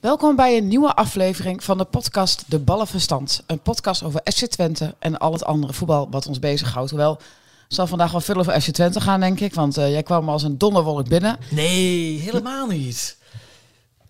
Welkom bij een nieuwe aflevering van de podcast De Ballenverstand. Een podcast over FC Twente en al het andere voetbal wat ons bezighoudt. Hoewel, het zal vandaag wel veel over FC Twente gaan, denk ik. Want eh, jij kwam als een donderwolk binnen. Nee, helemaal niet.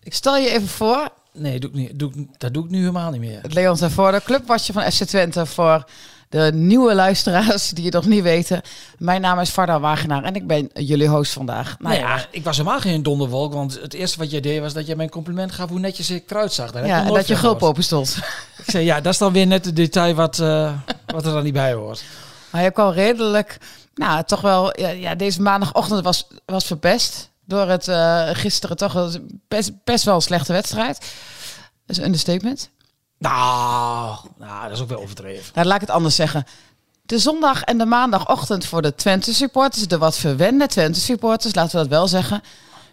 Ik stel je even voor, Nee, doe ik niet, doe ik, dat doe ik nu helemaal niet meer. Leon voor de clubwatcher van FC Twente voor de nieuwe luisteraars die het nog niet weten. Mijn naam is Varda Wagenaar en ik ben jullie host vandaag. Nou Nee, ja, ik was helemaal geen donderwolk, want het eerste wat jij deed was dat jij mijn compliment gaf hoe netjes ik eruit zag. Daar ja en dat je gulp open stond. Ik zei, ja, dat is dan weer net het detail wat, eh, wat er dan niet bij hoort. Maar je kwam redelijk, nou toch wel, ja, ja, deze maandagochtend was, was verpest. Door het eh, gisteren toch best, best wel een slechte wedstrijd. Dat is een understatement. Nou, nou, dat is ook wel overdreven. Nou, laat ik het anders zeggen. De zondag en de maandagochtend voor de Twente supporters, de wat verwende Twente supporters, laten we dat wel zeggen,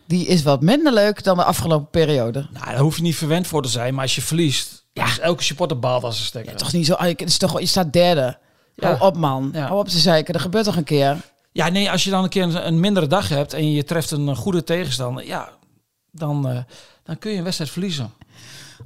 die is wat minder leuk dan de afgelopen periode. Nou, daar hoef je niet verwend voor te zijn, maar als je verliest, ja. is elke supporter baalt als een stekker. Ja, toch niet zo. ah, Het is toch, je staat derde. Ja. Hou op man. Ja. Hou op te zeiken. Er gebeurt toch een keer. Ja, nee, als je dan een keer een, een mindere dag hebt en je treft een goede tegenstander, ja, dan, eh, dan kun je een wedstrijd verliezen.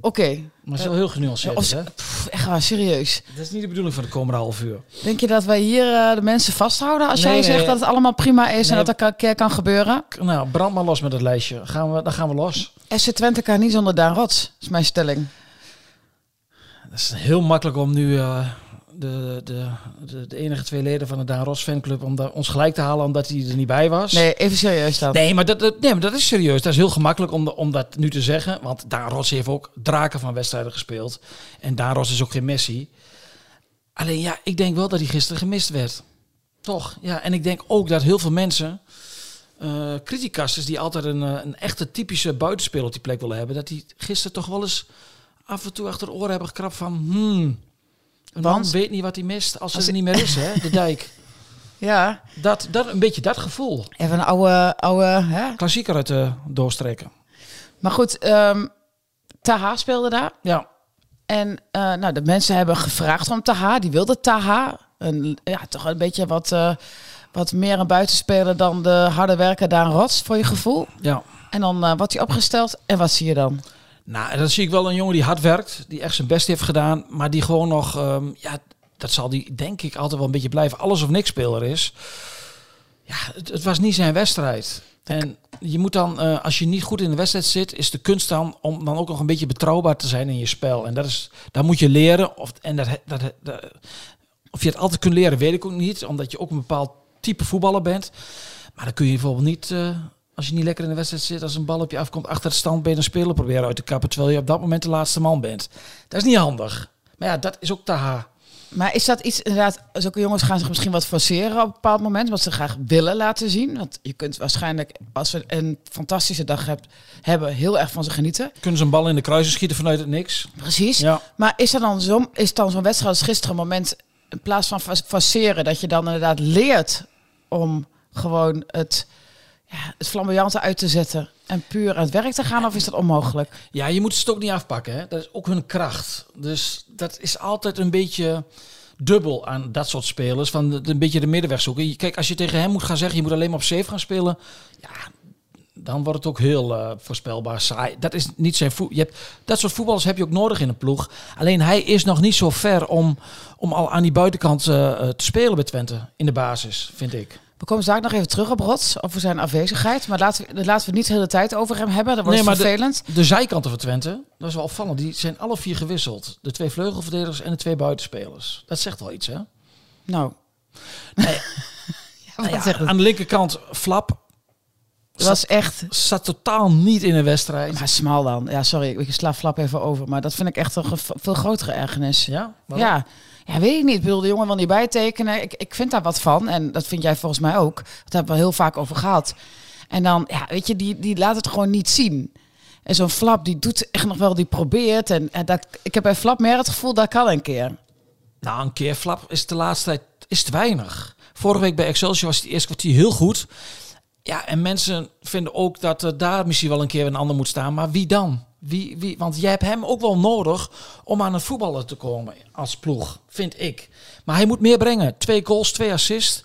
Oké. Maar het is wel heel genuanceerd, Of- hè? Pff, Echt waar, serieus. Dat is niet de bedoeling van de komende half uur. Denk je dat wij hier eh, de mensen vasthouden als Nee, jij nee, zegt dat het allemaal prima is en dat er een keer kan gebeuren? Nou, brand maar los met het lijstje. Gaan we, dan gaan we los. SC Twente kan niet zonder Daan Rots, is mijn stelling. Het is heel makkelijk om nu eh, de, de, de, de enige twee leden van de Daan Ros fanclub om ons gelijk te halen omdat hij er niet bij was. Nee, even serieus dan. Nee, maar dat, dat- nee, maar dat is serieus. Dat is heel gemakkelijk om, om dat nu te zeggen. Want Daan Ros heeft ook draken van wedstrijden gespeeld. En Daan Ros is ook geen Messi. Alleen ja, ik denk wel dat hij gisteren gemist werd. Toch? Ja, en ik denk ook dat heel veel mensen, criticasters die altijd een, eh, een echte typische buitenspeler op die plek willen hebben, dat die gisteren toch wel eens af en toe achter de oren hebben gekrapt van, hmm, een Want? weet niet wat hij mist als, Als er niet meer is, hè, de dijk. Ja, Dat, dat, een beetje dat gevoel. even een oude, oude hè? Klassieker uit de doorstrekken. Maar goed, ehm Taha speelde daar. Ja, En eh, nou, de mensen hebben gevraagd om Taha. Die wilde Taha. Een, ja, toch een beetje wat, eh, wat meer een buitenspeler dan de harde werker Daan Rots, voor je gevoel. ja. En dan eh, wordt hij opgesteld. En wat zie je dan? Nou, dan zie ik wel een jongen die hard werkt, die echt zijn best heeft gedaan, maar die gewoon nog, ehm, ja, dat zal die denk ik altijd wel een beetje blijven, alles of niks speler is. Ja, het, het was niet zijn wedstrijd. En je moet dan, eh, als je niet goed in de wedstrijd zit, is de kunst dan om dan ook nog een beetje betrouwbaar te zijn in je spel. En dat is, daar moet je leren. Of, en dat, dat, dat- of je het altijd kunt leren, weet ik ook niet, omdat je ook een bepaald type voetballer bent. Maar dan kun je bijvoorbeeld niet, eh, als je niet lekker in de wedstrijd zit, als een bal op je afkomt, achter het standbeen een speler proberen uit te kappen, terwijl je op dat moment de laatste man bent. Dat is niet handig. Maar ja, dat is ook taha. Maar is dat iets, inderdaad, zulke jongens gaan zich misschien wat forceren op een bepaald moment, wat ze graag willen laten zien? Want je kunt waarschijnlijk, als ze een fantastische dag hebt, hebben, heel erg van ze genieten. Kunnen ze een bal in de kruisen schieten vanuit het niks? Precies. Ja. Maar is er dan zo, is dan zo'n wedstrijd als gisteren een moment, in plaats van forceren, dat je dan inderdaad leert om gewoon het, het flamboyante uit te zetten en puur aan het werk te gaan? Of is dat onmogelijk? Ja, je moet het ook niet afpakken. Hè? Dat is ook hun kracht. Dus dat is altijd een beetje dubbel aan dat soort spelers. Van een beetje de middenweg zoeken. Kijk, als je tegen hem moet gaan zeggen, je moet alleen maar op safe gaan spelen. Ja, dan wordt het ook heel eh, voorspelbaar saai. Dat is niet zijn voet. Je hebt, dat soort voetballers heb je ook nodig in een ploeg. Alleen hij is nog niet zo ver om, om al aan die buitenkant eh, eh, te spelen bij Twente. In de basis, vind ik. We komen straks nog even terug op Rots, over zijn afwezigheid. Maar laten we, laten we niet de hele tijd over hem hebben. Dat wordt Nee, maar vervelend. De zijkanten van Twente, dat is wel opvallend. Die zijn alle vier gewisseld. De twee vleugelverdedigers en de twee buitenspelers. Dat zegt wel iets, hè? Nou. Nee. ja, Nou ja, aan de linkerkant, Flap Het was echt... zat totaal niet in een wedstrijd. Maar smal dan. Ja, sorry, ik sla flap even over. Maar dat vind ik echt een veel grotere ergernis. Ja? Waarom? Ja. Ja, weet ik niet. Ik bedoel, de jongen wil niet bijtekenen. Ik, ik vind daar wat van. En dat vind jij volgens mij ook. Dat hebben we heel vaak over gehad. En dan, ja, weet je, die, die laat het gewoon niet zien. En zo'n flap, die doet echt nog wel, die probeert. En, dat, ik heb bij flap meer het gevoel, dat kan een keer. Nou, een keer Flap is de laatste tijd is te weinig. Vorige week bij Excelsior was het eerste kwartier heel goed. Ja, en mensen vinden ook dat daar misschien wel een keer een ander moet staan. Maar wie dan? Wie, wie? Want jij hebt hem ook wel nodig om aan het voetballen te komen als ploeg, vind ik. Maar hij moet meer brengen. Twee goals, twee assists.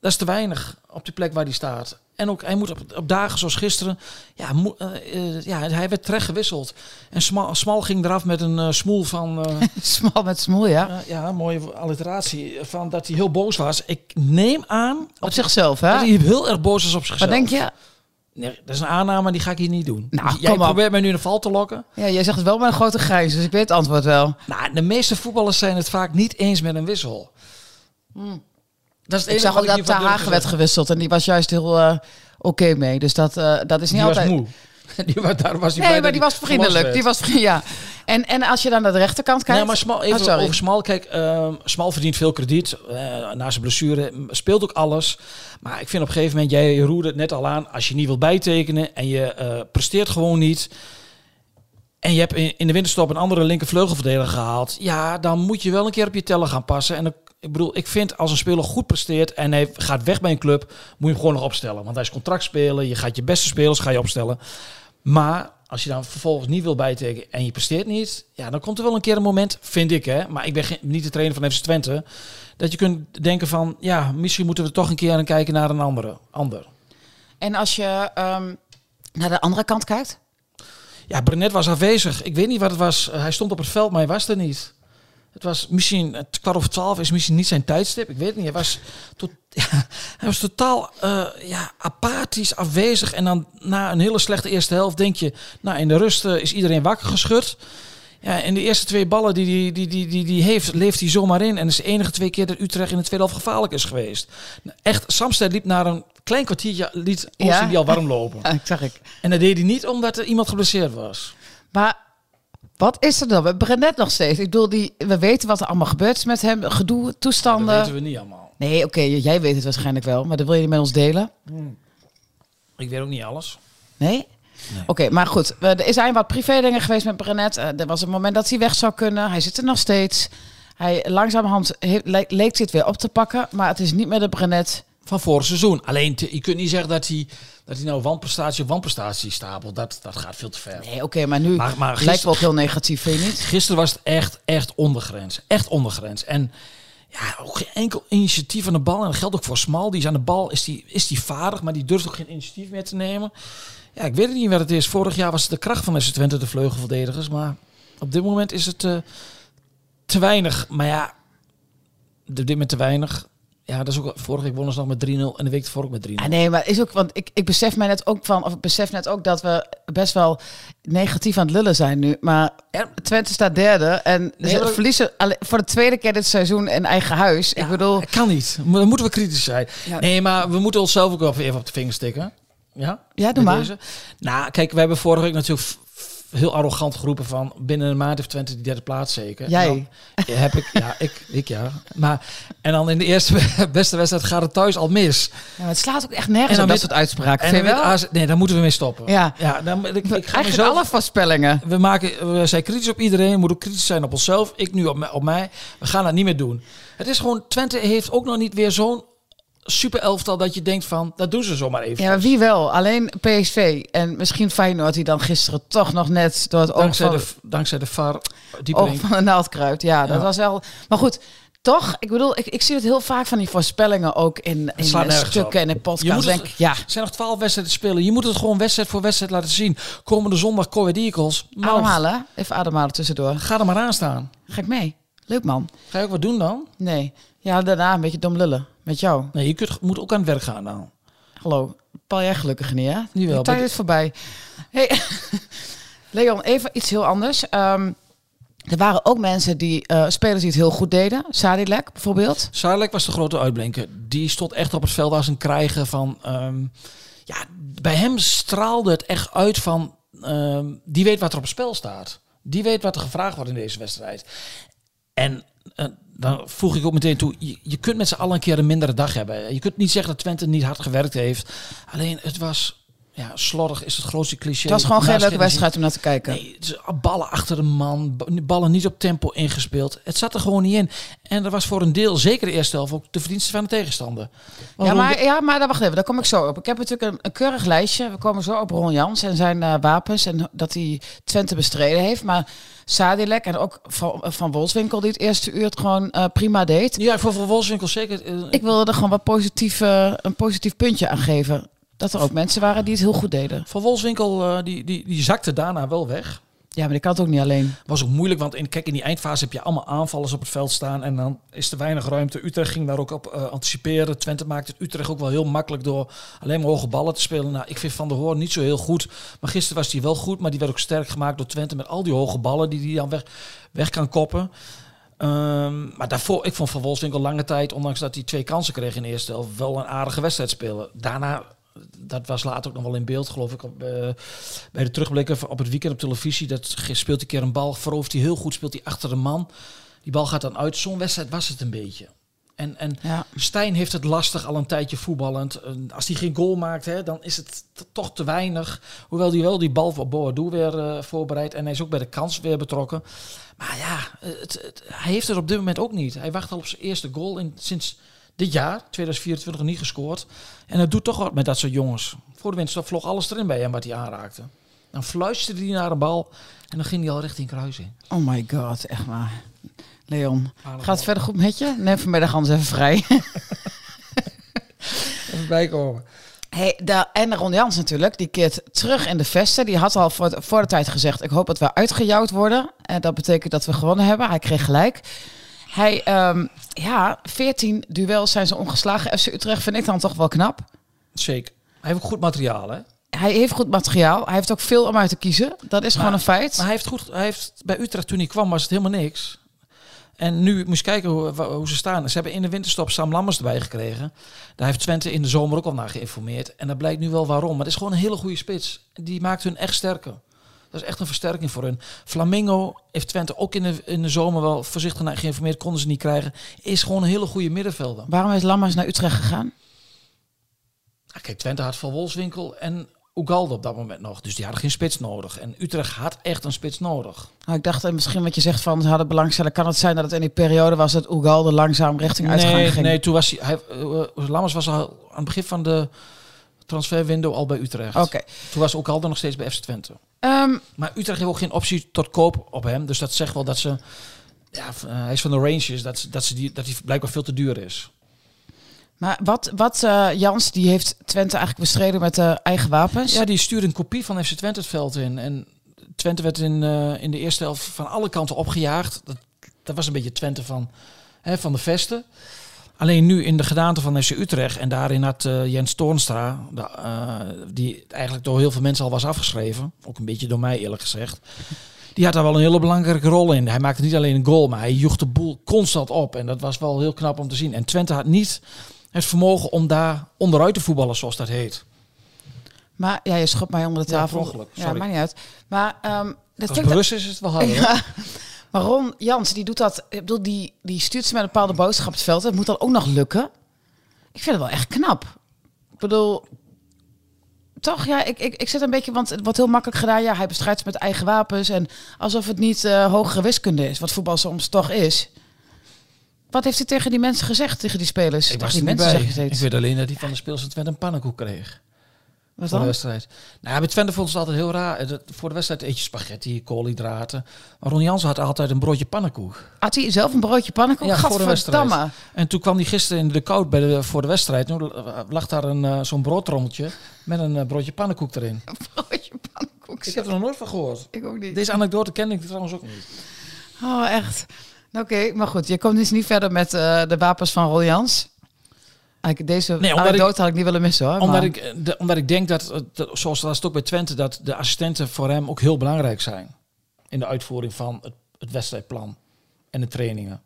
Dat is te weinig op de plek waar hij staat. En ook, hij moet op, op dagen zoals gisteren, ja, mo- eh, eh, ja, hij werd terecht gewisseld. En Smal, Smal ging eraf met een eh, smoel van, Smal met smoel, ja. ja, mooie alliteratie, van dat hij heel boos was. Ik neem aan Op zichzelf, hè? dat hij heel erg boos is op zichzelf. Wat denk je? Nee, dat is een aanname, die ga ik hier niet doen. Nou, Jij probeert mij nu in de val te lokken. Ja, jij zegt het wel met een grote grijns, dus ik weet het antwoord wel. Nou, de meeste voetballers zijn het vaak niet eens met een wissel. Dat is het Ik zag ook dat Ter te Hagen werd gewisseld en die was juist heel eh, oké mee. Dus dat, eh, dat is niet Die altijd... was moe. die, was- daar was hij Nee, maar die was vriendelijk. Die was, ja. En, en als je dan naar de rechterkant kijkt... Nee, maar Smal, even Oh, over Smal. Kijk, ehm, Smal verdient veel krediet. eh, na zijn blessure speelt ook alles. Maar ik vind op een gegeven moment, jij roerde het net al aan. Als je niet wilt bijtekenen en je eh, presteert gewoon niet. En je hebt in, de winterstop een andere linkervleugelverdediger gehaald. Ja, dan moet je wel een keer op je tellen gaan passen. En dan- ik bedoel, ik vind als een speler goed presteert en hij gaat weg bij een club, moet je hem gewoon nog opstellen. Want hij is contractspeler. Je gaat je beste spelers ga je opstellen. Maar als je dan vervolgens niet wil bijtekenen en je presteert niet, ja, dan komt er wel een keer een moment, vind ik hè, maar ik ben geen- niet de trainer van FC Twente, dat je kunt denken van, ja, misschien moeten we toch een keer aan kijken naar een andere, ander. En als je ehm, naar de andere kant kijkt... Ja, Brenet was afwezig. Ik weet niet wat het was. Hij stond op het veld, maar hij was er niet. Het was misschien, het kwart over twaalf is misschien niet zijn tijdstip. Ik weet het niet. Hij was, tot, ja, hij was totaal eh, ja, apathisch, afwezig. En dan na een hele slechte eerste helft denk je, nou in de rust eh, is iedereen wakker geschud. Ja, en de eerste twee ballen die hij die, die, die, die, heeft, leeft hij zomaar in. En dat is de enige twee keer dat Utrecht in de tweede helft gevaarlijk is geweest. Nou, Echt, Samsted liep naar een klein kwartiertje, liet Ja. Oosting die al warm lopen. Ja, ik zag ik. En dat deed hij niet omdat er iemand geblesseerd was. Maar wat is er dan? We Brenet nog steeds. Ik bedoel, die, we weten wat er allemaal gebeurd is met hem. Gedoe, Dat toestanden. weten we niet allemaal. Nee, oké, jij weet het waarschijnlijk wel. Maar dat wil je niet met ons delen? Ik weet ook niet alles. Nee? Oké, maar goed. Er zijn wat privé dingen geweest met Brenet. Eh, er was een moment dat hij weg zou kunnen. Hij zit er nog steeds. Hij langzamerhand leek dit weer op te pakken. Maar het is niet meer de Brenet. Van vorig seizoen. Alleen, te- je kunt niet zeggen dat hij, dat hij nou wanprestatie op wanprestatie stapelt. Dat, dat gaat veel te ver. Nee, oké, maar nu Maar, maar lijkt wel heel negatief, vind je niet? gisteren was het echt, echt ondergrens. Echt ondergrens. En ja, ook geen enkel initiatief aan de bal. En dat geldt ook voor Smal. Die is aan de bal, is die, is die vaardig, maar die durft ook geen initiatief meer te nemen. Ja, ik weet het niet wat het is. Vorig jaar was het de kracht van FC Twente, de vleugelverdedigers. Maar op dit moment is het eh, te weinig. Maar ja, op dit moment te weinig. Ja, dat is ook, vorige week wonnen ze nog met 3-0 en de week ervoor ook met 3-0. Ah, nee, maar is ook, want ik, ik besef mij net ook van, of ik besef net ook dat we best wel negatief aan het lullen zijn nu. Maar Twente staat derde en Nee, ze verliezen voor de tweede keer dit seizoen in eigen huis. ik bedoel, kan niet. Dan moeten we kritisch zijn. Ja. Nee, maar we moeten onszelf ook wel even op de vingers stikken. Ja? Ja, doe maar. deze. Nou, kijk, we hebben vorige week natuurlijk heel arrogant geroepen van binnen een maand heeft Twente die derde plaats zeker. Jij? En dan heb ik, ja, ik, ik ja. Maar en dan in de eerste beste wedstrijd gaat het thuis al mis. ja, maar het slaat ook echt nergens En dan op dat met- soort uitspraken. En wel? AZ nee, daar moeten we mee stoppen. Ja. ja dan, ik, ik ga Eigenlijk mezelf, alle voorspellingen. we, maken, we zijn kritisch op iedereen. We moeten ook kritisch zijn op onszelf. Ik nu op, op mij. We gaan dat niet meer doen. Het is gewoon, Twente heeft ook nog niet weer zo'n super elftal dat je denkt van, dat doen ze zomaar even. Ja, maar wie wel? Alleen PSV en misschien Feyenoord die dan gisteren toch nog net door het oog dankzij, van, de, dankzij de VAR. Die oog van de naald kruipt. Ja, dat was wel... Maar goed, toch, ik bedoel, ik, ik zie het heel vaak van die voorspellingen ook in, in stukken op. en in Je podcasts. moet het- ik, ja, Er zijn nog twaalf wedstrijden te spelen. Je moet het gewoon wedstrijd voor wedstrijd laten zien. Komende zondag Coed Eagles. Nou, ademhalen. Even ademhalen tussendoor. Ga er maar aan staan. Ga ik mee? Leuk man. Ga je ook wat doen dan? Nee. Ja, daarna een beetje dom lullen. Met jou. Nee, je kunt, moet ook aan het werk gaan dan. Hallo. Paul, jij gelukkig niet, hè? Niet wel, De tijd is voorbij. Hey. Leon, even iets heel anders. Ehm, er waren ook mensen die, eh, spelers die het heel goed deden. Sadilek bijvoorbeeld. Sarlek was de grote uitblinker. Die stond echt op het veld als een krijger van... ehm, ja, bij hem straalde het echt uit van... ehm, die weet wat er op het spel staat. Die weet wat er gevraagd wordt in deze wedstrijd. En eh, dan voeg ik ook meteen toe... Je, je kunt met z'n allen een keer een mindere dag hebben. Je kunt niet zeggen dat Twente niet hard gewerkt heeft. Alleen het was... Ja, slordig is het grootste cliché. Het was gewoon geen leuke wedstrijd om naar te kijken. Nee, is ballen achter de man, ballen niet op tempo ingespeeld. Het zat er gewoon niet in. En dat was voor een deel, zeker de eerste helft, ook de verdienste van de tegenstander. Want Ja, maar, ja, maar daar wacht even, daar kom ik zo op. Ik heb natuurlijk een, een keurig lijstje. We komen zo op Ron Jans en zijn eh, wapens en dat hij Twente bestreden heeft. Maar Sadilek en ook van, van Wolfswinkel die het eerste uur het gewoon eh, prima deed. Ja, voor Wolfswinkel zeker. eh, Ik wilde er gewoon wat positief, eh, een positief puntje aan geven. Dat er ook mensen waren die het heel goed deden. Van Wolfswinkel eh, die, die, die zakte daarna wel weg. Ja, maar ik kan het ook niet alleen. Was ook moeilijk, want in, kijk, in die eindfase heb je allemaal aanvallers op het veld staan. En dan is er weinig ruimte. Utrecht ging daar ook op eh, anticiperen. Twente maakte het Utrecht ook wel heel makkelijk door alleen maar hoge ballen te spelen. Nou, ik vind Van der Hoorn niet zo heel goed. Maar gisteren was hij wel goed. Maar die werd ook sterk gemaakt door Twente met al die hoge ballen die hij dan weg, weg kan koppen. Ehm, maar daarvoor, ik vond Van Wolfswinkel lange tijd, ondanks dat hij twee kansen kreeg in de eerste helft, wel een aardige wedstrijd spelen. Daarna, dat was later ook nog wel in beeld, geloof ik, op, eh, bij de terugblikken op het weekend op televisie. Dat speelt een keer een bal, verovert hij heel goed, speelt hij achter de man. Die bal gaat dan uit. Zo'n wedstrijd was het een beetje. En, en Ja. Stijn heeft het lastig al een tijdje voetballend. En Als hij geen goal maakt, hè, dan is het toch te weinig. Hoewel hij wel die bal voor Boadu weer eh, voorbereidt. En hij is ook bij de kans weer betrokken. Maar ja, het, het- hij heeft het op dit moment ook niet. Hij wacht al op zijn eerste goal in, sinds dit jaar, 2024, niet gescoord. En het doet toch wat met dat soort jongens. Voor de winst vloog alles erin bij hem wat hij aanraakte. Dan fluisterde hij naar een bal en dan ging hij al richting kruising. Oh my god, echt waar. Leon, gaat het verder goed met je? Neem vanmiddag anders even vrij. even bijkomen. Hey, de, en Ron Jans natuurlijk, die keert terug in de vesten. Die had al voor, voor de tijd gezegd, ik hoop dat we uitgejouwd worden. En dat betekent dat we gewonnen hebben. Hij kreeg gelijk. Hij, ehm, ja, 14 duels zijn ze ongeslagen. FC Utrecht vind ik dan toch wel knap. Zeker. Hij heeft ook goed materiaal, hè? Hij heeft goed materiaal. Hij heeft ook veel om uit te kiezen. Dat is gewoon een feit. Maar hij heeft goed, hij heeft bij Utrecht toen hij kwam was het helemaal niks. En nu moest je kijken hoe, hoe ze staan. Ze hebben in de winterstop Sam Lammers erbij gekregen. Daar heeft Twente in de zomer ook al naar geïnformeerd. En dat blijkt nu wel waarom. Maar het is gewoon een hele goede spits. Die maakt hun echt sterker. Dat is echt een versterking voor hun. Flamingo heeft Twente ook in de, in de zomer wel voorzichtig naar geïnformeerd. Konden ze niet krijgen. Is gewoon een hele goede middenvelder. Waarom is Lammers naar Utrecht gegaan? Ah, kijk, Twente had Van Wolfswinkel en Ugalde op dat moment nog. Dus die hadden geen spits nodig. En Utrecht had echt een spits nodig. Nou, ik dacht eh, misschien wat je zegt van ze hadden belangstelling. Kan het zijn dat het in die periode was dat Ugalde langzaam richting uitgang Nee, ging? nee, toen was hij, hij eh, Lammers was al aan het begin van de transferwindow al bij Utrecht. Oké. Toen was al nog steeds bij FC Twente. Ehm, Maar Utrecht heeft ook geen optie tot koop op hem. Dus dat zegt wel dat ze, ja, eh, hij is van de Rangers, dat, ze- dat, ze die, dat hij blijkbaar veel te duur is. maar wat, wat eh, Jans, die heeft Twente eigenlijk bestreden met de eigen wapens. Ja, die stuurde een kopie van FC Twente het veld in. En Twente werd in, in de eerste helft van alle kanten opgejaagd. Dat, dat was een beetje Twente van, hè, van de vesten. Alleen nu in de gedaante van FC Utrecht. En daarin had eh, Jens Toornstra, de, eh, die eigenlijk door heel veel mensen al was afgeschreven. Ook een beetje door mij eerlijk gezegd. Die had daar wel een hele belangrijke rol in. Hij maakte niet alleen een goal, maar hij joeg de boel constant op. En dat was wel heel knap om te zien. En Twente had niet het vermogen om daar onderuit te voetballen, zoals dat heet. Maar ja, je schopt mij onder de Ja, tafel. Ja, sorry. maakt niet uit. Maar ehm dat is het wel. Ja. Maar Ron Jans, die doet dat. Ik bedoel, die, die stuurt ze met een bepaalde boodschap het veld. Het moet dan ook nog lukken. Ik vind het wel echt knap. Ik bedoel, toch? Ja, ik, ik, ik zit een beetje, want het wordt heel makkelijk gedaan. Ja, hij bestrijdt ze met eigen wapens en alsof het niet eh, hogere wiskunde is, wat voetbal soms toch is. Wat heeft hij tegen die mensen gezegd, tegen die spelers? Ik was die mensen bij. Ik weet alleen dat hij van de speels van Twente een pannenkoek kreeg. Wat Voor de wedstrijd. Nou, bij Twente vond ze het altijd heel raar. Eh, Voor de wedstrijd eet je spaghetti, koolhydraten. Maar Ron Jansen had altijd een broodje pannenkoek. Had hij zelf een broodje pannenkoek? Ja, voor de wedstrijd. En toen kwam hij gisteren in de koud bij de, voor de wedstrijd. Toen lag daar een, eh, zo'n broodtrommeltje met een eh, broodje pannenkoek erin. Een broodje pannenkoek. Ik heb er nog nooit van gehoord. Ik ook niet. Deze anekdote kende ik trouwens ook niet. Oh, echt. Oké, maar goed. Je komt dus niet verder met de wapens van Roy Jans. Eigenlijk Deze Nee, omdat anekdote had ik niet willen missen hoor. Omdat maar- ik, eh, de, omdat ik denk dat, eh, dat, zoals dat ook bij Twente, dat de assistenten voor hem ook heel belangrijk zijn. In de uitvoering van het, het wedstrijdplan en de trainingen.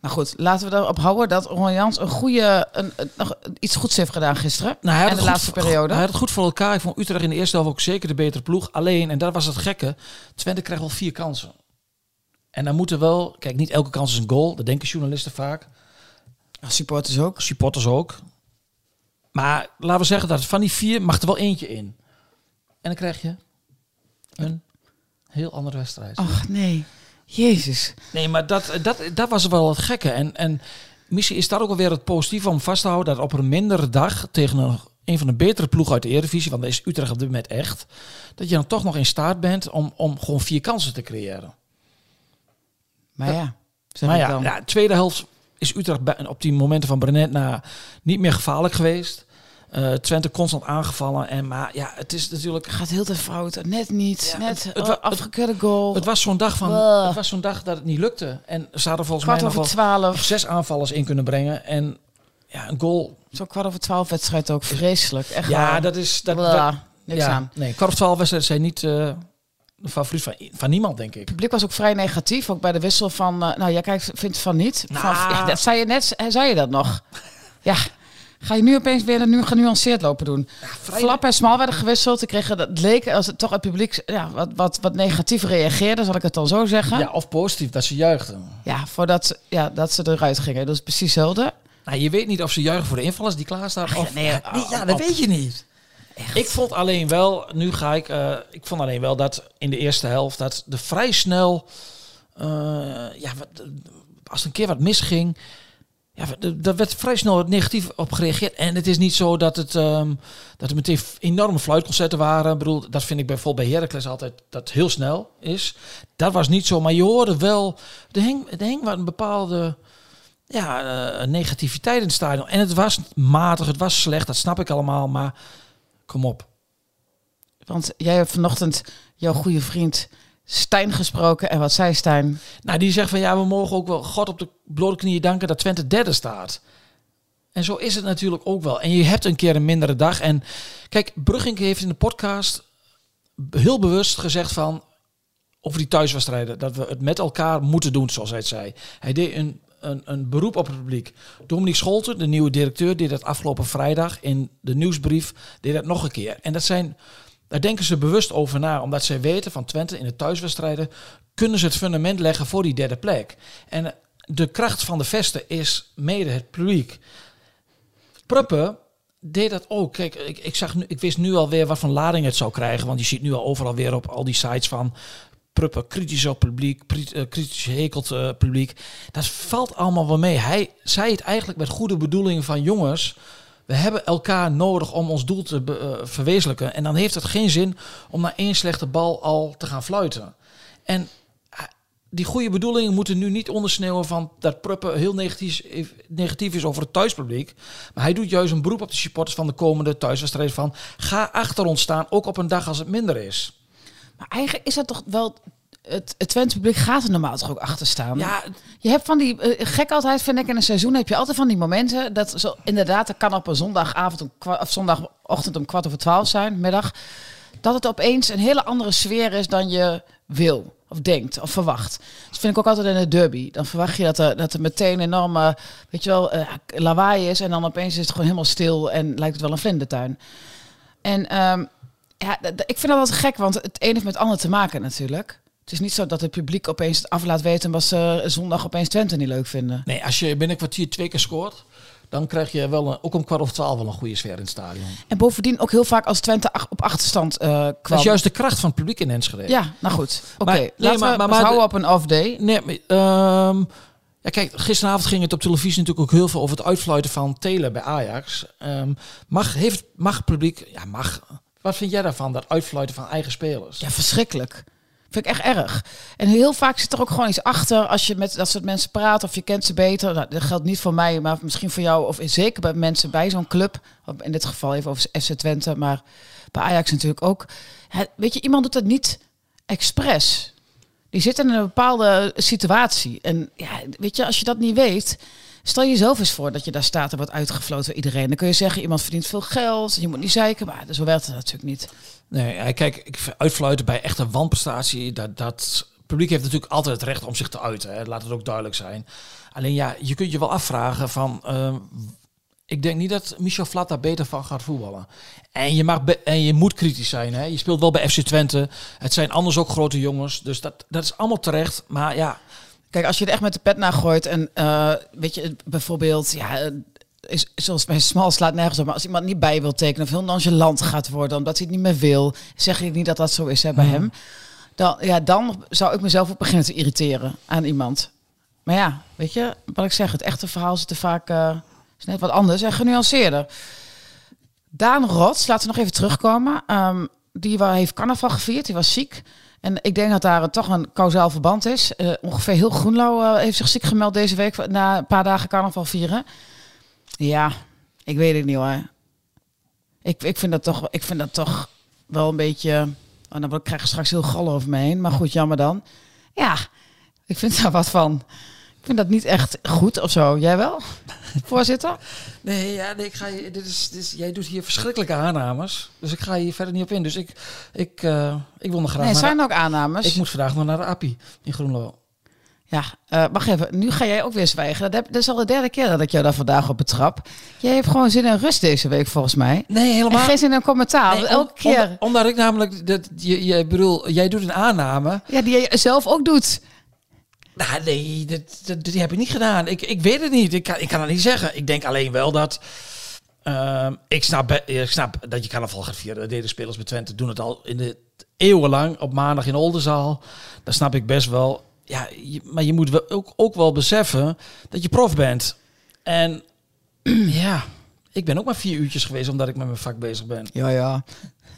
Maar goed, laten we erop houden dat Roy Jans een goede, een, een- nog iets goeds heeft gedaan gisteren. Nou, hij had en de laatste periode. Hij had het goed voor elkaar. Ik vond Utrecht in de eerste helft ook zeker de betere ploeg. Alleen, en dat was het gekke, Twente krijgt wel vier kansen. En dan moeten wel, kijk, niet elke kans is een goal. Dat denken journalisten vaak. Supporters ook. Supporters ook. Maar laten we zeggen dat van die vier mag er wel eentje in. En dan krijg je een heel andere wedstrijd. Ach nee. Jezus. Nee, maar dat, dat, dat was wel het gekke. En, en misschien is dat ook alweer het positieve om vast te houden... dat op een mindere dag tegen een, een van de betere ploegen uit de Eredivisie... want dat is Utrecht op dit moment echt... dat je dan toch nog in staat bent om, om gewoon vier kansen te creëren. Maar ja. Maar ik ja, dan. ja, tweede helft is Utrecht bij- op die momenten van Brenet na niet meer gevaarlijk geweest. Eh, Twente constant aangevallen. En, maar ja, het is natuurlijk... Gaat heel te fout. Net niet. Ja, net het- afgekeurde goal. Het was zo'n dag van, het was zo'n dag dat het niet lukte. En ze hadden volgens kwart mij nog over wel twaalf. zes aanvallers in kunnen brengen. En ja, een goal. Zo'n kwart over twaalf wedstrijd ook vreselijk. Echt Ja, waar. dat is... Dat, Blah. dat- Niks ja, aan. Nee, kwart of twaalf wedstrijden zijn niet eh, de favoriet van, van niemand, denk ik. Het publiek was ook vrij negatief, ook bij de wissel van... eh, nou, jij kijkt, vindt van niet. Nou. Van, ja, dat zei je net, eh, zei je dat nog? ja, ga je nu opeens weer nu genuanceerd lopen doen? vrij- Flap en Smal werden gewisseld. Ik kreeg het leek als het toch het publiek ja, wat, wat, wat negatief reageerde, zal ik het dan zo zeggen. Ja, of positief, dat ze juichten. Ja, voordat ze, ja, dat ze eruit gingen. Dat is precies hetzelfde. Nou, je weet niet of ze juichen voor de invallers die klaarstaan. Of, nee, ja, oh, ja, dat op. weet je niet. Ik vond alleen wel, nu ga ik, eh, ik vond alleen wel dat in de eerste helft dat er vrij snel, eh, ja, wat, als een keer wat misging, ja, daar werd vrij snel negatief op gereageerd. En het is niet zo dat het, ehm, dat er meteen enorme fluitconcerten waren. Ik bedoel, dat vind ik bijvoorbeeld bij Heracles altijd dat het heel snel is. Dat was niet zo, maar je hoorde wel, er hing, er hing wat een bepaalde ja, eh, negativiteit in het stadion. En het was matig, het was slecht, dat snap ik allemaal, maar kom op. Want jij hebt vanochtend jouw goede vriend Stijn gesproken. En wat zei Stijn? Nou, die zegt van ja, we mogen ook wel God op de blote knieën danken dat Twente derde staat. En zo is het natuurlijk ook wel. En je hebt een keer een mindere dag. En kijk, Brugging heeft in de podcast heel bewust gezegd van over die thuiswedstrijden dat we het met elkaar moeten doen, zoals hij het zei. Hij deed een, een, een beroep op het publiek. Dominique Scholten, de nieuwe directeur, deed dat afgelopen vrijdag in de nieuwsbrief, deed dat nog een keer. En dat zijn, daar denken ze bewust over na, omdat zij weten van Twente in de thuiswedstrijden kunnen ze het fundament leggen voor die derde plek. En de kracht van de vesten is mede het publiek. Pruppen deed dat ook. Kijk, ik, ik, zag nu, ik wist nu alweer wat voor lading het zou krijgen. Want je ziet nu al overal weer op al die sites van Pruppen kritisch op publiek, eh, kritisch hekelt eh, publiek. Dat valt allemaal wel mee. Hij zei het eigenlijk met goede bedoelingen van jongens. We hebben elkaar nodig om ons doel te eh, verwezenlijken. En dan heeft het geen zin om na één slechte bal al te gaan fluiten. En die goede bedoelingen moeten nu niet ondersneeuwen van dat Pruppen heel negatief, negatief is over het thuispubliek. Maar hij doet juist een beroep op de supporters van de komende thuiswedstrijd van ga achter ons staan, ook op een dag als het minder is. Maar eigenlijk is dat toch wel... Het, het Twente publiek gaat er normaal toch ook achter staan? Ja, Je hebt van die... eh, gek altijd, vind ik, in een seizoen heb je altijd van die momenten... dat zo, inderdaad, dat kan op een zondagavond om of zondagochtend om kwart over twaalf zijn, middag... dat het opeens een hele andere sfeer is dan je wil. Of denkt, of verwacht. Dat vind ik ook altijd in de derby. Dan verwacht je dat er, dat er meteen enorme, weet je wel, eh, lawaai is. En dan opeens is het gewoon helemaal stil en lijkt het wel een vlindertuin. En ehm, ja, ik vind dat wel gek, want het een heeft met het ander te maken natuurlijk. Het is niet zo dat het publiek opeens het af laat weten... was ze zondag opeens Twente niet leuk vinden. nee, als je binnen een kwartier twee keer scoort, dan krijg je wel een, ook om kwart over twaalf wel een goede sfeer in het stadion. En bovendien ook heel vaak als Twente ach- op achterstand eh, kwam. Dat is juist de kracht van het publiek in Enschede. Ja, nou goed. Oké, nee, laten maar- maar- houden de- op een off-day. Nee, maar, ehm, ja, kijk, gisteravond ging het op televisie natuurlijk ook heel veel over het uitfluiten van Telen bij Ajax. Ehm, mag, heeft, mag het publiek, ja mag, wat vind jij daarvan, dat uitfluiten van eigen spelers? Ja, verschrikkelijk. Vind ik echt erg. En heel vaak zit er ook gewoon iets achter als je met dat soort mensen praat of je kent ze beter. Nou, dat geldt niet voor mij, maar misschien voor jou of zeker bij mensen bij zo'n club. In dit geval even over FC Twente, maar bij Ajax natuurlijk ook. Weet je, iemand doet dat niet expres. Die zit in een bepaalde situatie. En ja, weet je, als je dat niet weet, stel jezelf eens voor dat je daar staat en wordt uitgefloten door iedereen. Dan kun je zeggen, iemand verdient veel geld, je moet niet zeiken, maar zo werkt het natuurlijk niet. Nee, kijk, ik uitfluiten bij echt een wanprestatie, dat, dat het publiek heeft natuurlijk altijd het recht om zich te uiten. Hè. Laat het ook duidelijk zijn. Alleen ja, je kunt je wel afvragen van, ehm, ik denk niet dat Michel Flat daar beter van gaat voetballen. En je, mag en je moet kritisch zijn. Hè. Je speelt wel bij FC Twente. Het zijn anders ook grote jongens. Dus dat, dat is allemaal terecht. Maar ja, Kijk, als je er echt met de pet naar gooit en eh, weet je, bijvoorbeeld, ja, is, zoals bij Smal slaat nergens op, maar als iemand niet bij wil tekenen of heel nonchalant gaat worden omdat hij het niet meer wil, zeg ik niet dat dat zo is hè, bij Mhm. hem. Dan, ja, dan zou ik mezelf ook beginnen te irriteren aan iemand. Maar ja, weet je, wat ik zeg, het echte verhaal zit er vaak eh, is net wat anders en genuanceerder. Daan Rots, laten we nog even terugkomen. Ehm, die heeft carnaval gevierd, die was ziek. En ik denk dat daar toch een kausaal verband is. Eh, ongeveer heel Groenlo eh, heeft zich ziek gemeld deze week na een paar dagen carnaval vieren. Ja, ik weet het niet hoor. Ik, ik, vind dat toch, ik vind dat toch wel een beetje... Oh, dan krijg ik straks heel gal over me heen. Maar goed, jammer dan. Ja, ik vind daar wat van. Ik vind dat niet echt goed of zo. Jij wel, voorzitter? Nee, ja, nee, ik ga je, dit is, dit is, jij doet hier verschrikkelijke aannames. Dus ik ga hier verder niet op in. Dus ik, ik, eh, ik wil nog graag Nee, zijn de- ook aannames? Ik moet vandaag nog naar de API in Groenlo. Ja, eh wacht even. Nu ga jij ook weer zwijgen. Dat, heb, dat is al de derde keer dat ik jou daar vandaag op betrap. Jij hebt gewoon zin in rust deze week volgens mij. Nee, En helemaal geen zin in een commentaar. Nee, Elke keer. om- omdat ik namelijk, dat, je, je bedoel, jij doet een aanname. Ja, die jij zelf ook doet. Nou, nee, dat, die heb ik niet gedaan. Ik, ik weet het niet. Ik kan, ik kan het niet zeggen. Ik denk alleen wel dat. ehm, ik, snap, ik snap dat je carnaval gaat vieren. Dat deden spelers bij Twente doen het al in de eeuwenlang op maandag in Oldenzaal. Dat snap ik best wel. Ja, maar je moet wel ook, ook wel beseffen dat je prof bent. En ja, ik ben ook maar vier uurtjes geweest omdat ik met mijn vak bezig ben. Ja, ja.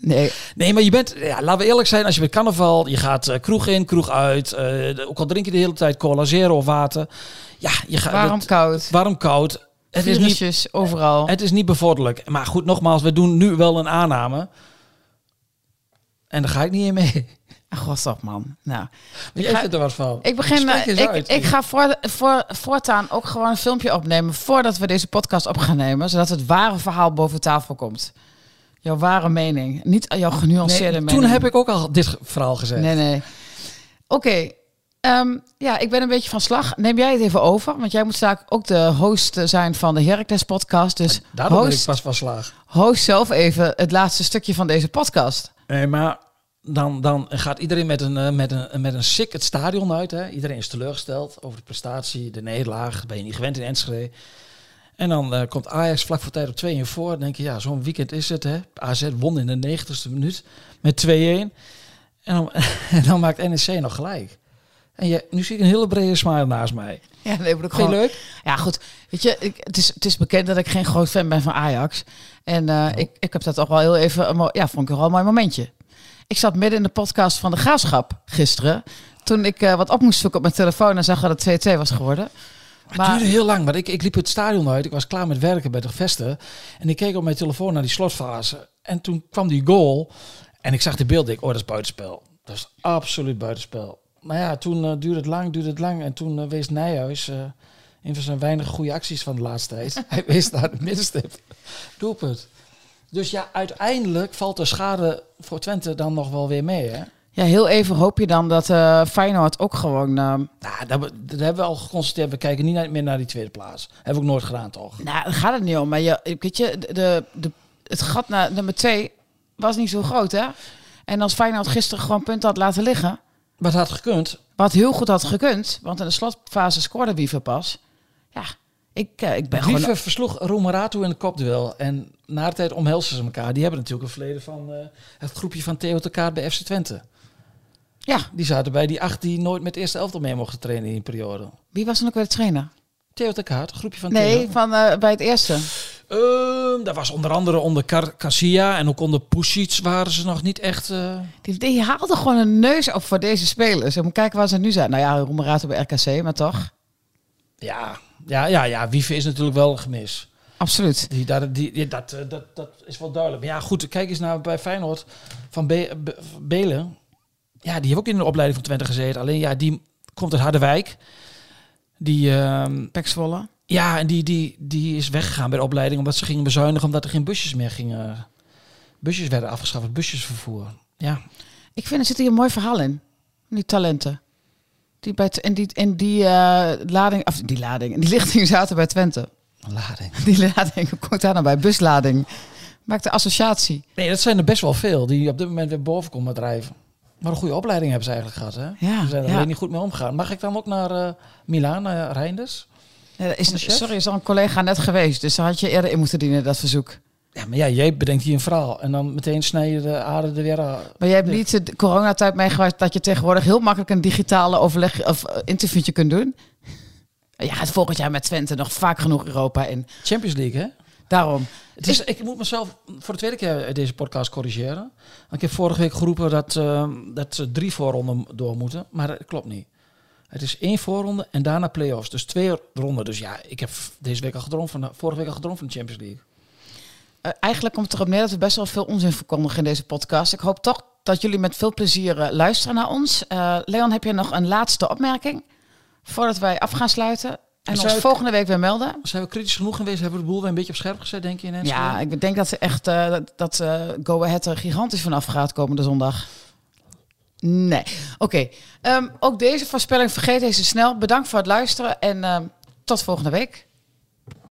Nee, Nee, maar je bent, ja, laten we eerlijk zijn, als je bij carnaval, je gaat eh, kroeg in, kroeg uit, eh, ook al drink je de hele tijd cola zero of water. Ja, je gaat warm, dat- koud. warm koud. Het is, niet, overal. het is niet bevorderlijk. Maar goed, nogmaals, we doen nu wel een aanname. En daar ga ik niet in mee. Ach, god op man. Nou, jij ga- er wat van. ik begin. Ik, uit. ik ga voor, voor, voortaan ook gewoon een filmpje opnemen voordat we deze podcast op gaan nemen, zodat het ware verhaal boven tafel komt. Jouw ware mening, niet jouw genuanceerde Nee, mening. toen heb ik ook al dit verhaal gezegd. Nee, nee. Oké. ehm, ja, ik ben een beetje van slag. Neem jij het even over? Want jij moet straks ook de host zijn van de Heracles podcast. Dus Daarom ben ik pas van slaag. host zelf even het laatste stukje van deze podcast. Nee, maar dan, dan gaat iedereen met een, eh, met, een, met een sick het stadion uit. Hè? Iedereen is teleurgesteld over de prestatie, de nederlaag. Ben je niet gewend in Enschede. En dan eh, komt Ajax vlak voor tijd op 2 voor. Dan denk je, ja, zo'n weekend is het. Hè? AZ won in de 90ste minuut met 2-1. En dan, en dan maakt NEC nog gelijk. En je, nu zie ik een hele brede smile naast mij. Ja, nee, Vind je gewoon. leuk? Ja, goed. Weet je, ik, het, is, het is bekend dat ik geen groot fan ben van Ajax. En eh, ik, ik heb dat toch wel heel even. Ja, vond ik wel een mooi momentje. Ik zat midden in de podcast van de Graafschap gisteren. Toen ik eh, wat op moest zoeken op mijn telefoon en zag dat het 2-2 was geworden. Het Maar- duurde heel lang, maar ik, ik liep het stadion uit. Ik was klaar met werken bij de vesten. En ik keek op mijn telefoon naar die slotfase. En toen kwam die goal. En ik zag de beeld. Ik, oh, dat is buitenspel. Dat is absoluut buitenspel. Maar ja, toen eh, duurde het lang, duurde het lang. En toen eh, wees Nijhuis, eh een van zijn weinige goede acties van de laatste tijd. hij wees naar de middenstip. Doelpunt. Dus ja, uiteindelijk valt de schade voor Twente dan nog wel weer mee, hè? Ja, heel even hoop je dan dat eh Feyenoord ook gewoon... eh, Nou, dat, dat hebben we al geconstateerd. We kijken niet naar- meer naar die tweede plaats. Hebben we ook nooit gedaan, toch? Nou, daar gaat het niet om. Maar je, weet je, de, de, het gat naar nummer twee was niet zo groot, hè? En als Feyenoord gisteren gewoon punten had laten liggen... Het had gekund. Wat heel goed had gekund, want in de slotfase scoorde Wiever pas. Ja, ik, eh, ik ben gewoon... versloeg Romeratu in de kopduel. En na de tijd omhelzen ze elkaar. Die hebben natuurlijk een verleden van eh, het groepje van Theo de Kaart bij FC Twente. Ja, Die zaten bij die acht die nooit met de eerste elftal mee mochten trainen in die periode. wie was dan ook weer de trainer? Theo de Kaart, groepje van Nee, Theo. van, eh, bij het eerste. Ehm, dat was onder andere onder Car Casilla en ook onder Pusic waren ze nog niet echt... Die, die haalde gewoon een neus op voor deze spelers. Moet kijken waar ze nu zijn. Nou ja, Roemerato bij RKC, maar toch? ja, ja, ja, ja, Wiever is natuurlijk wel een gemis. Absoluut. Die, dat, die, dat, eh, dat, dat is wel duidelijk. Maar ja, goed, kijk eens naar bij Feyenoord van Be Be- Belen. Ja, die heeft ook in de opleiding van Twente gezeten. Alleen ja, die komt uit Harderwijk. Die, ehm, Pek Zwolle. ja, en die, die, die is weggegaan bij de opleiding omdat ze gingen bezuinigen omdat er geen busjes meer gingen. Busjes werden afgeschaft, busjesvervoer. Ja, Ik vind er zit hier een mooi verhaal in. Die talenten. Die bij en die, en die eh, lading, of die lading, die lichting zaten bij Twente. lading. Die lading, komt daar nou bij? Buslading. Maakt de associatie. Nee, dat zijn er best wel veel die op dit moment weer boven komen drijven. Maar een goede opleiding hebben ze eigenlijk gehad. Hè? Ja, Ze zijn er ja. alleen niet goed mee omgegaan. Mag ik dan ook naar eh Milaan, naar Reinders? Ja, is, sorry, is al een collega net geweest. Dus dan had je eerder in moeten dienen, dat verzoek. Ja, maar ja, jij bedenkt hier een verhaal en dan meteen snij je de aarde er weer aan. Maar jij hebt niet de coronatijd meegemaakt dat je tegenwoordig heel makkelijk een digitale overleg of eh, interviewtje kunt doen. Ja, het volgend jaar met Twente nog vaak genoeg Europa in. Champions League, hè? Daarom. Het is, ik moet mezelf voor de tweede keer deze podcast corrigeren. Ik heb vorige week geroepen dat, eh, dat ze drie voorronden door moeten, maar dat klopt niet. Het is één voorronde en daarna play-offs. Dus twee ronden. Dus ja, ik heb deze week al gedroomd van de, vorige week al gedroomd van de Champions League. Eh, eigenlijk komt het erop neer dat we best wel veel onzin verkondigen in deze podcast. Ik hoop toch dat jullie met veel plezier eh, luisteren naar ons. Eh, Leon, heb je nog een laatste opmerking voordat wij af gaan sluiten? En ons volgende week weer melden? Zijn we kritisch genoeg geweest? Hebben we de boel weer een beetje op scherp gezet, denk je? In? Ja, ik denk dat ze echt dat, dat Go Ahead er gigantisch vanaf gaat komende zondag. Nee. Oké. Ehm, ook deze voorspelling vergeet deze snel. Bedankt voor het luisteren en ehm, tot volgende week.